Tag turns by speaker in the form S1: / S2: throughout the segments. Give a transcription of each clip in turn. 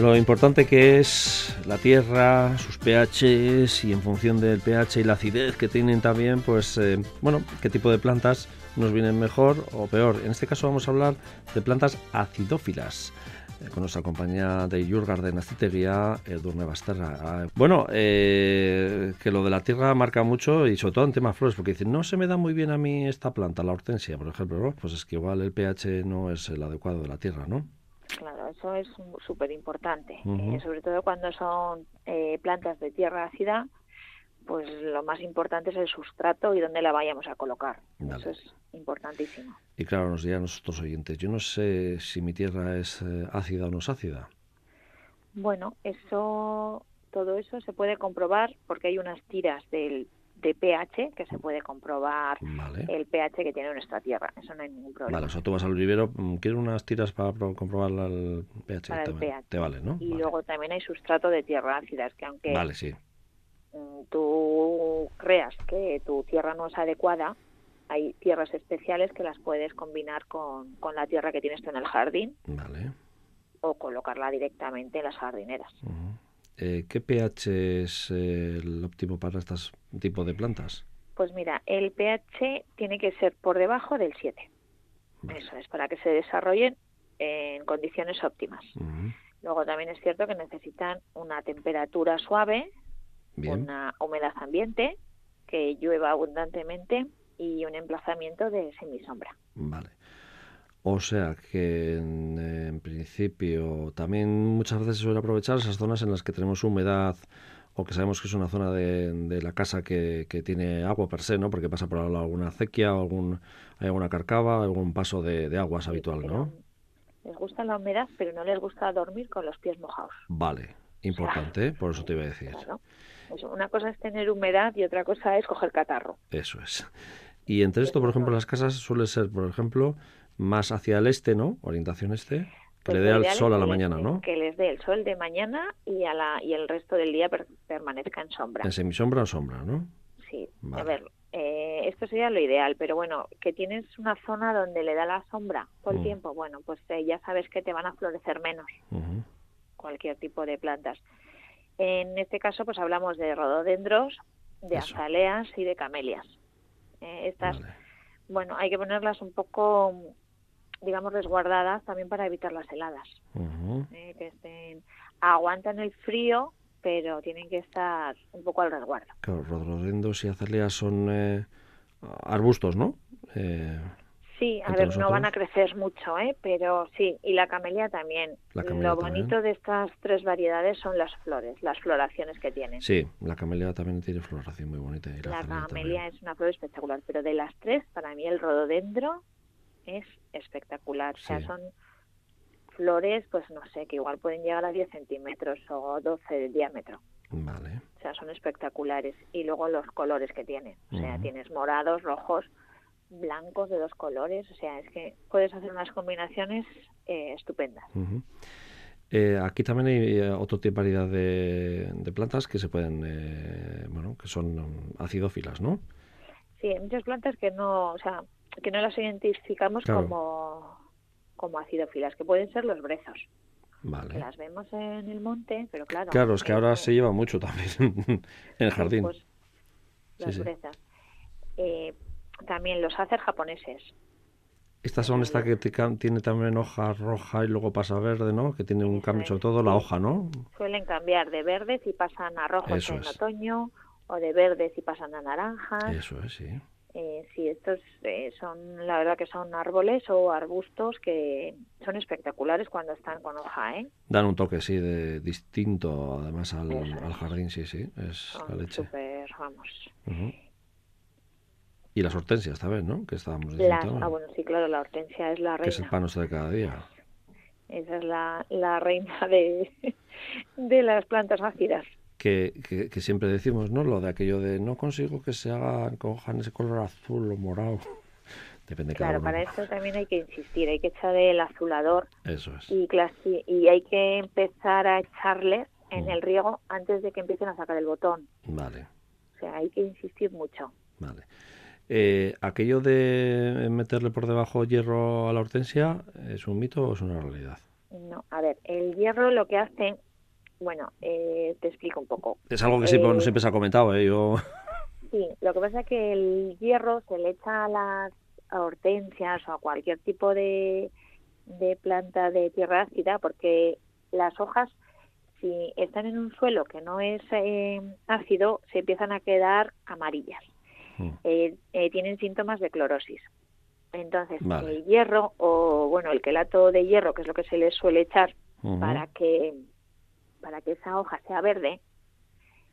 S1: Lo importante que es la tierra, sus pHs y en función del pH y la acidez que tienen también, pues eh, bueno, qué tipo de plantas nos vienen mejor o peor. En este caso vamos a hablar de plantas acidófilas eh, con nuestra compañía de Jurgarden Aciteguía, Edurne Basterra. Ah, bueno, eh, que lo de la tierra marca mucho y sobre todo en temas flores, porque dicen, no se me da muy bien a mí esta planta, la hortensia, por ejemplo, ¿no? Pues es que igual el pH no es el adecuado de la tierra, ¿no?
S2: Claro, eso es súper importante, eh, sobre todo cuando son eh, plantas de tierra ácida, pues lo más importante es el sustrato y dónde la vayamos a colocar. Eso es importantísimo.
S1: Y claro, nos dirán nuestros oyentes, yo no sé si mi tierra es eh, ácida o no es ácida.
S2: Bueno, eso, todo eso se puede comprobar porque hay unas tiras del de pH que se puede comprobar el pH que tiene nuestra tierra. Eso no hay ningún problema.
S1: Vale, o sea, tú vas al vivero, mm, ¿quieres unas tiras para comprobar el pH? te, vale, ¿no?
S2: Y luego también hay sustrato de tierra ácida, que aunque
S1: vale, sí.
S2: Mm, tú creas que tu tierra no es adecuada, hay tierras especiales que las puedes combinar con, con la tierra que tienes tú en el jardín.
S1: Vale.
S2: O colocarla directamente en las jardineras.
S1: Eh, ¿qué pH es eh, el óptimo para este tipo de plantas?
S2: Pues mira, el pH tiene que ser por debajo del 7. Eso es, para que se desarrollen en condiciones óptimas. Luego también es cierto que necesitan una temperatura suave, una humedad ambiente, que llueva abundantemente y un emplazamiento de semisombra.
S1: Vale. O sea que en, principio también muchas veces se suele aprovechar esas zonas en las que tenemos humedad o que sabemos que es una zona de, la casa que, tiene agua per se, ¿no? Porque pasa por alguna acequia o algún, hay alguna carcava, algún paso de, aguas habitual, ¿no?
S2: Les gusta la humedad, pero no les gusta dormir con los pies mojados.
S1: Vale, importante, por eso te iba a decir.
S2: una cosa es tener humedad y otra cosa es coger catarro.
S1: Eso es. Y entre esto, por ejemplo, las casas suele ser, por ejemplo, más hacia el este, ¿no? Orientación este. Que le dé el sol a la mañana, ¿no?
S2: Que les dé el sol de mañana y a la y el resto del día permanezca en sombra.
S1: En semisombra o sombra, ¿no?
S2: Sí. A ver, eh, esto sería lo ideal, pero bueno, que tienes una zona donde le da la sombra todo el mm. tiempo, bueno, pues eh, ya sabes que te van a florecer menos cualquier tipo de plantas. En este caso, pues hablamos de rododendros, de azaleas y de camelias. Eh, estas, bueno, hay que ponerlas un poco digamos, resguardadas también para evitar las heladas. Eh, que estén, aguantan el frío, pero tienen que estar un poco al resguardo.
S1: Claro, rododendros y azaleas son eh, arbustos, ¿no?
S2: Eh, sí, a ver, no van a crecer mucho, ¿eh? pero sí, y la camelia también. Lo bonito de estas tres variedades son las flores, las floraciones que tienen.
S1: Sí, la camelia también tiene floración muy bonita.
S2: la, camelia es una flor espectacular, pero de las tres, para mí el rododendro es espectacular. O sea, son flores, pues no sé, que igual pueden llegar a 10 centímetros o 12 de diámetro.
S1: Vale.
S2: O sea, son espectaculares. Y luego los colores que tienen. O sea, tienes morados, rojos, blancos de dos colores. O sea, es que puedes hacer unas combinaciones eh, estupendas.
S1: Eh, aquí también hay eh, otro tipo de variedad de, plantas que se pueden, bueno, que son acidófilas, ¿no?
S2: Sí, hay muchas plantas que no, o sea, que no las identificamos como, como acidófilas, que pueden ser los brezos.
S1: Vale.
S2: las vemos en el monte, pero claro.
S1: Claro, es que ahora se lleva mucho también en el jardín.
S2: Pues, las brezas. Eh, también los hacer japoneses.
S1: Estas son esta que tiene también hoja roja y luego pasa a verde, ¿no? Que tiene un cambio, sobre todo la hoja, ¿no?
S2: Suelen cambiar de verdes y pasan a rojos en otoño, o de verdes y pasan a naranjas.
S1: Eso es, sí.
S2: Eh, sí, estos eh, son, la verdad que son árboles o arbustos que son espectaculares cuando están con hoja, ¿eh?
S1: Dan un toque, sí, de distinto además al, jardín, sí, sí, es la leche.
S2: Super, vamos.
S1: Y las hortensias también, ¿no? Que estábamos diciendo.
S2: ah, bueno, sí, claro, la hortensia es la reina.
S1: Que es el pan de cada día.
S2: Esa es la, la reina de, de las plantas ácidas
S1: que, que, siempre decimos, ¿no? Lo de aquello de no consigo que se haga, cojan ese color azul o morado. Depende
S2: claro, para eso también hay que insistir, hay que echar el azulador.
S1: Eso es.
S2: Y, y hay que empezar a echarle en mm. el riego antes de que empiecen a sacar el botón.
S1: Vale.
S2: O sea, hay que insistir mucho.
S1: Vale. Eh, ¿Aquello de meterle por debajo hierro a la hortensia es un mito o es una realidad?
S2: No, a ver, el hierro lo que hace, bueno, eh, te explico un poco.
S1: Es algo que siempre, eh, siempre se ha comentado, ¿eh? Yo...
S2: Sí, lo que pasa es que el hierro se le echa a las hortensias o a cualquier tipo de, de planta de tierra ácida porque las hojas si están en un suelo que no es eh, ácido se empiezan a quedar amarillas mm. eh, eh, tienen síntomas de clorosis entonces el hierro o bueno el quelato de hierro que es lo que se le suele echar para que para que esa hoja sea verde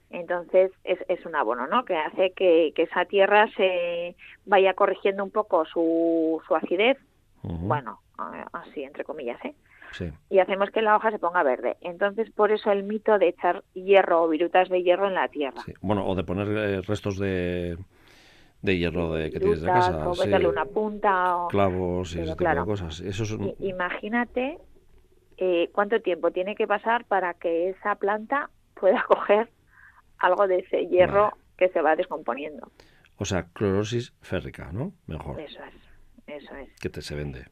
S2: entonces es, es un abono, ¿no? Que hace que, esa tierra se vaya corrigiendo un poco su, su acidez, bueno, así entre comillas, ¿eh? Sí. Y hacemos que la hoja se ponga verde. Entonces, por eso el mito de echar hierro o virutas de hierro en la tierra.
S1: Bueno, o de poner eh, restos de, de hierro de, que tienes de casa.
S2: O meterle una punta. O...
S1: Clavos y ese tipo de cosas. Eso
S2: Imagínate eh, cuánto tiempo tiene que pasar para que esa planta pueda coger algo de ese hierro que se va descomponiendo.
S1: O sea, clorosis férrica, ¿no? Mejor.
S2: Eso es, eso es.
S1: ¿Qué te se vende?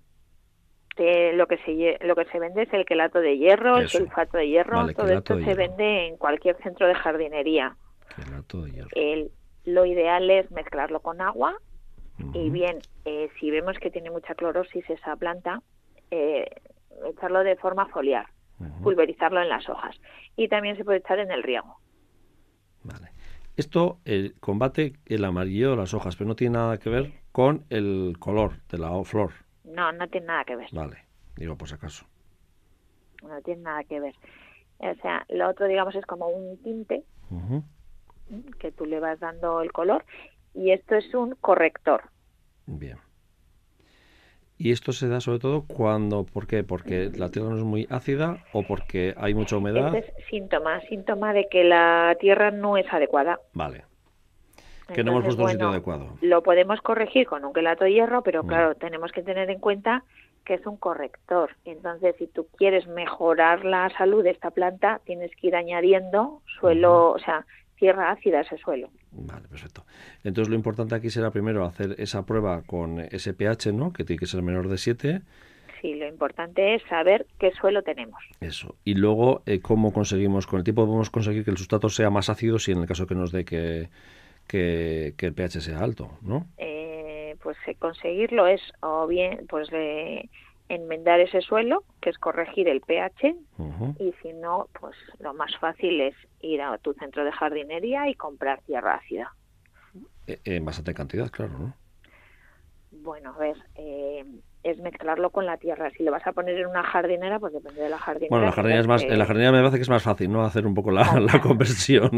S2: lo que se lo que se vende es el quelato de hierro, el sulfato de hierro, todo esto se vende en cualquier centro de jardinería.
S1: Quelato de hierro.
S2: El, lo ideal es mezclarlo con agua y bien, eh, si vemos que tiene mucha clorosis esa planta, eh, echarlo de forma foliar, pulverizarlo en las hojas y también se puede echar en el riego.
S1: Vale. Esto eh, combate el amarillo de las hojas, pero no tiene nada que ver con el color de la flor.
S2: No, no tiene nada que ver.
S1: Vale, digo por si acaso.
S2: No tiene nada que ver. O sea, lo otro, digamos, es como un tinte que tú le vas dando el color y esto es un corrector.
S1: Bien. Y esto se da sobre todo cuando, ¿por qué? Porque la tierra no es muy ácida o porque hay mucha humedad.
S2: Este es síntoma, síntoma de que la tierra no es adecuada.
S1: Vale. Que no hemos puesto un sitio adecuado.
S2: Lo podemos corregir con un quelato de hierro, pero mm. claro, tenemos que tener en cuenta que es un corrector. Entonces, si tú quieres mejorar la salud de esta planta, tienes que ir añadiendo suelo, o sea, tierra ácida a ese suelo.
S1: Vale, perfecto. Entonces lo importante aquí será primero hacer esa prueba con ese pH, ¿no? Que tiene que ser menor de 7.
S2: Sí, lo importante es saber qué suelo tenemos.
S1: Eso. Y luego, eh, ¿cómo conseguimos? Con el tiempo podemos conseguir que el sustrato sea más ácido si en el caso que nos dé que, que, el pH sea alto, ¿no?
S2: Eh, pues eh, conseguirlo es o bien pues de enmendar ese suelo, que es corregir el pH, y si no, pues lo más fácil es ir a tu centro de jardinería y comprar tierra ácida.
S1: Eh, en bastante cantidad, claro, ¿no?
S2: Bueno, a ver, eh, es mezclarlo con la tierra. Si lo vas a poner en una jardinera, pues depende de la jardinera.
S1: Bueno, la jardinera es más, en la jardinera me parece que es más fácil, ¿no? Hacer un poco la, conversión.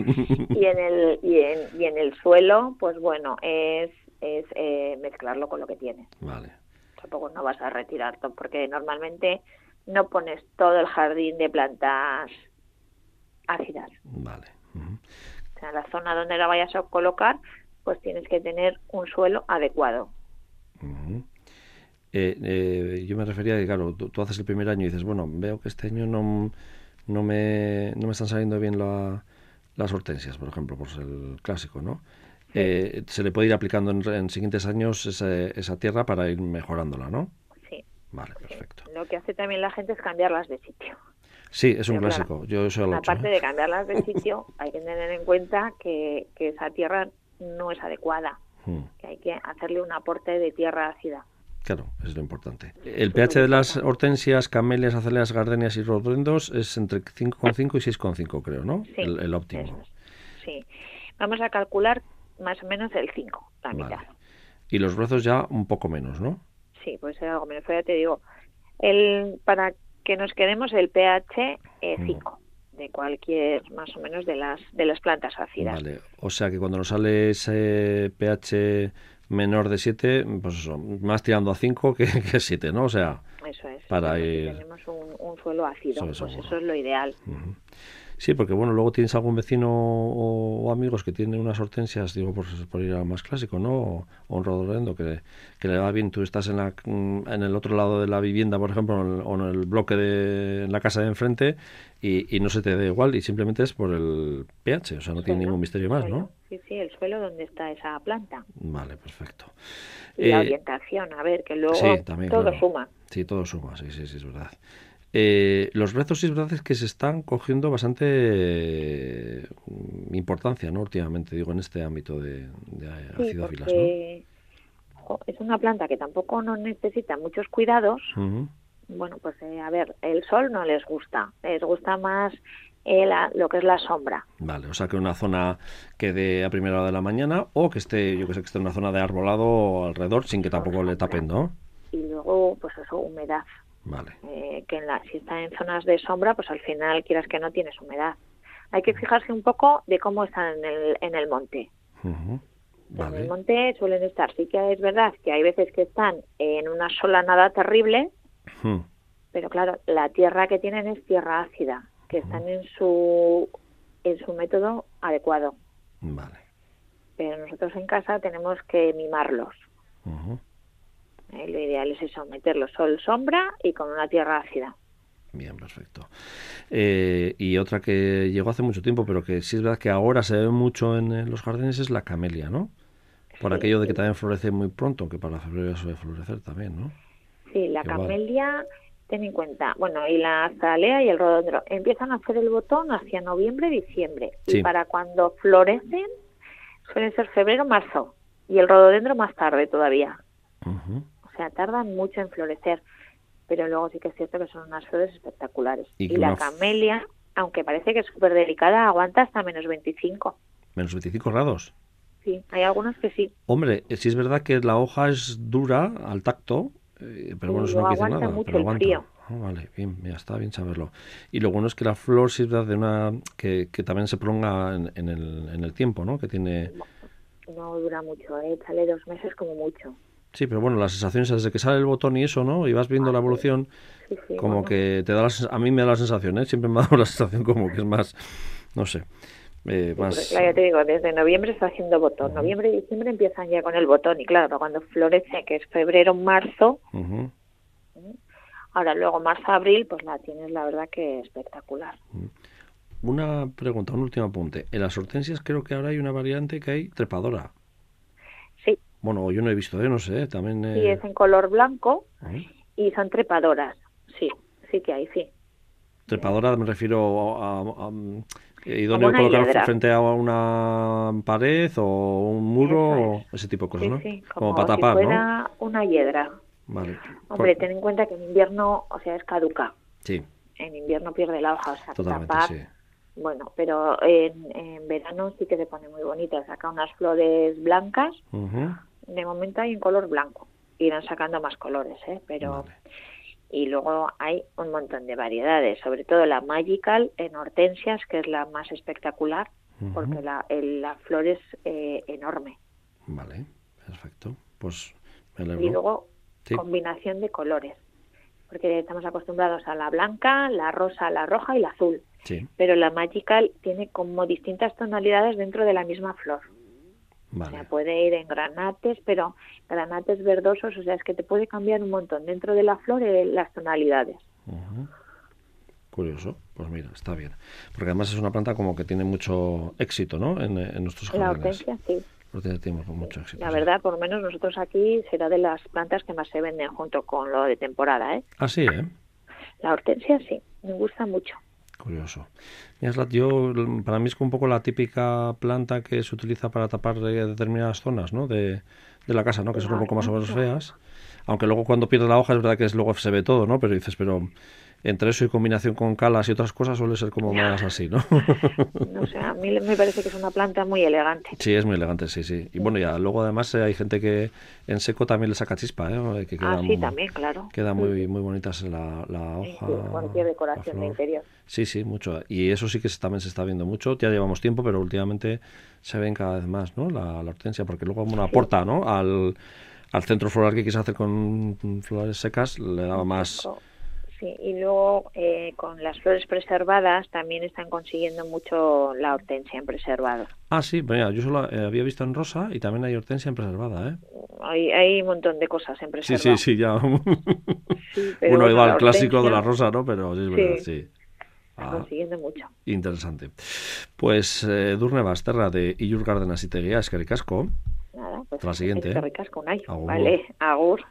S2: Y en el y en, y en el suelo, pues bueno, es es eh, mezclarlo con lo que tiene.
S1: Vale
S2: tampoco no vas a retirar todo, porque normalmente no pones todo el jardín de plantas ácidas.
S1: Vale.
S2: O sea, la zona donde la vayas a colocar, pues tienes que tener un suelo adecuado.
S1: Eh, eh, yo me refería a que, claro, tú, haces el primer año y dices, bueno, veo que este año no, no, me, no me están saliendo bien las hortensias, por ejemplo, por ser el clásico, ¿no? Eh, se le puede ir aplicando en, siguientes años esa, tierra para ir mejorándola, ¿no?
S2: Sí.
S1: Vale, perfecto.
S2: Lo que hace también la gente es cambiarlas de sitio.
S1: Sí, es un clásico. Yo eso lo
S2: Aparte
S1: ¿eh?
S2: de cambiarlas de sitio, hay que tener en cuenta que, esa tierra no es adecuada, hmm. que hay que hacerle un aporte de tierra ácida.
S1: Claro, es lo importante. El pH de las hortensias, camelias, azaleas, gardenias y rodrendos es entre 5,5 y 6,5, creo, ¿no?
S2: Sí,
S1: el, óptimo.
S2: Sí. Vamos a calcular más o menos el 5, la mitad.
S1: Y los brazos ya un poco menos, ¿no?
S2: Sí, pues algo menos. ya te digo, el, para que nos quedemos el pH 5 mm. de cualquier, más o menos, de las, de las plantas ácidas.
S1: Vale, o sea que cuando nos sale ese pH menor de 7, pues eso, más tirando a 5 que, que 7, ¿no? O sea,
S2: eso es.
S1: Para
S2: ir... Si tenemos un, suelo ácido, pues eso es lo ideal.
S1: Sí, porque bueno, luego tienes algún vecino o, amigos que tienen unas hortensias, digo, por, por ir al más clásico, ¿no? O, un rododendro que, que, le va bien, tú estás en, la, en el otro lado de la vivienda, por ejemplo, o en el bloque de en la casa de enfrente y, no se te da igual y simplemente es por el pH, o sea, no tiene ningún misterio más, ¿no?
S2: Sí, sí, el suelo donde está esa planta.
S1: Vale, perfecto.
S2: Y la eh, orientación, a ver, que luego todo suma.
S1: Sí, todo suma, sí, sí, sí, es verdad. Eh, los brezos sí es verdad que se están cogiendo bastante eh, importancia, ¿no? Últimamente, digo, en este ámbito de, de acidófilas,
S2: Es una planta que tampoco no necesita muchos cuidados. Bueno, pues eh, a ver, el sol no les gusta, les gusta más lo que es la sombra.
S1: Vale, o sea que una zona que dé a primera hora de la mañana o que esté, yo que sé, que esté en una zona de arbolado alrededor sin que tampoco le tapen, ¿no?
S2: Y luego, pues eso, humedad.
S1: Vale.
S2: Eh, que en la, si está en zonas de sombra, pues al final quieras que no tienes humedad. Hay que fijarse un poco de cómo están en el, en el monte. En el monte suelen estar, sí que es verdad que hay veces que están en una sola nada terrible, pero claro, la tierra que tienen es tierra ácida, que están en su en su método adecuado.
S1: Vale.
S2: Pero nosotros en casa tenemos que mimarlos. Eh, lo ideal es eso, meterlo sol, sombra y con una tierra ácida.
S1: Bien, perfecto. Eh, y otra que llegó hace mucho tiempo, pero que sí es verdad que ahora se ve mucho en, los jardines, es la camelia, ¿no? Por aquello de que también florece muy pronto, que para febrero suele florecer también, ¿no?
S2: Sí, la camelia, ten en cuenta, bueno, y la azalea y el rododendro empiezan a hacer el botón hacia noviembre, diciembre. Y para cuando florecen, suelen ser febrero, marzo. Y el rododendro más tarde todavía. Sea, tardan mucho en florecer, pero luego sí que es cierto que son unas flores espectaculares. Y, la camelia, aunque parece que es súper delicada, aguanta hasta menos 25.
S1: ¿Menos 25 grados?
S2: Sí, hay algunas que sí.
S1: Hombre, sí es verdad que la hoja es dura al tacto, eh, pero bueno, eso no quiere nada.
S2: Mucho
S1: pero aguanta.
S2: Frío.
S1: Ah, vale, bien, ya está bien saberlo. Y lo bueno es que la flor sirve de una que, que también se prolonga en, el, en el tiempo, ¿no? Que tiene...
S2: No, dura mucho, ¿eh? sale dos meses como mucho.
S1: Sí, pero bueno, las sensaciones desde que sale el botón y eso, ¿no? Y vas viendo la evolución, como que te da la, a mí me da la sensación, ¿eh? Siempre me ha dado la sensación como que es más, no sé, eh, más...
S2: Claro, ya te digo, desde noviembre está haciendo botón. Noviembre y diciembre empiezan ya con el botón y claro, cuando florece, que es febrero, marzo, ahora luego marzo, abril, pues la tienes la verdad que espectacular.
S1: Una pregunta, un último apunte. En las hortensias creo que ahora hay una variante que hay trepadora. Bueno, yo no he visto, ¿eh? no sé, también...
S2: Sí, es en color blanco y son trepadoras, sí, sí que hay, sí.
S1: Trepadora me refiero a, a, idóneo colocar frente a una pared o un muro o ese tipo de cosas, ¿no?
S2: Sí, como, para tapar, si fuera una hiedra.
S1: Vale.
S2: Hombre, ten en cuenta que en invierno, o sea, es caduca.
S1: Sí.
S2: En invierno pierde la hoja, o sea,
S1: Totalmente,
S2: tapar,
S1: sí.
S2: Bueno, pero en, en, verano sí que se pone muy bonita. Saca unas flores blancas de momento hay en color blanco. Irán sacando más colores, ¿eh? Pero... Y luego hay un montón de variedades, sobre todo la Magical en hortensias, que es la más espectacular, porque la, la flor es eh, enorme.
S1: Vale, perfecto. Pues
S2: Y luego combinación de colores, porque estamos acostumbrados a la blanca, la rosa, la roja y la azul.
S1: Sí.
S2: Pero la Magical tiene como distintas tonalidades dentro de la misma flor. O sea, puede ir en granates, pero granates verdosos, o sea, es que te puede cambiar un montón dentro de la flor eh, las tonalidades.
S1: Curioso, pues mira, está bien. Porque además es una planta como que tiene mucho éxito, ¿no? En, nuestros jardines.
S2: La hortensia, sí.
S1: La hortensia mucho éxito.
S2: La verdad, por lo menos nosotros aquí será de las plantas que más se venden junto con lo de temporada, ¿eh?
S1: Ah, sí, ¿eh?
S2: La hortensia sí, me gusta mucho.
S1: Curioso. yo, para mí es un poco la típica planta que se utiliza para tapar determinadas zonas ¿no? de, de la casa, ¿no? que son un poco más o menos feas. Aunque luego cuando pierde la hoja es verdad que es, luego se ve todo, ¿no? Pero dices, pero entre eso y combinación con calas y otras cosas suele ser como más así, ¿no?
S2: no sé, a mí me parece que es una planta muy elegante.
S1: Sí, es muy elegante, sí, sí. Y bueno, ya luego además eh, hay gente que en seco también le saca chispa, ¿eh? Que
S2: ah, sí, también, claro.
S1: Queda muy, muy bonitas la, la hoja.
S2: cualquier decoración de interior.
S1: Sí, sí, mucho. Y eso sí que también se está viendo mucho. Ya llevamos tiempo, pero últimamente se ven cada vez más, ¿no? La, la hortensia, porque luego una aporta, ¿no? Al, al centro floral que quise hacer con flores secas, le daba más
S2: Sí, y luego eh, con las flores preservadas también están consiguiendo mucho la hortensia en preservado.
S1: Ah, sí, mira, yo solo eh, había visto en rosa y también hay hortensia en preservada, ¿eh?
S2: Hay, hay un montón de cosas en preservado.
S1: Sí, sí, sí, ya. bueno, igual el clásico de la rosa, ¿no? Pero sí, es verdad, sí.
S2: Ah, consiguiendo mucho.
S1: Interesante. Pues eh, Durne Basterra de Illur Gardenas y Teguía, es que
S2: Nada, pues
S1: la siguiente.
S2: Es ¿eh? Vale, agur.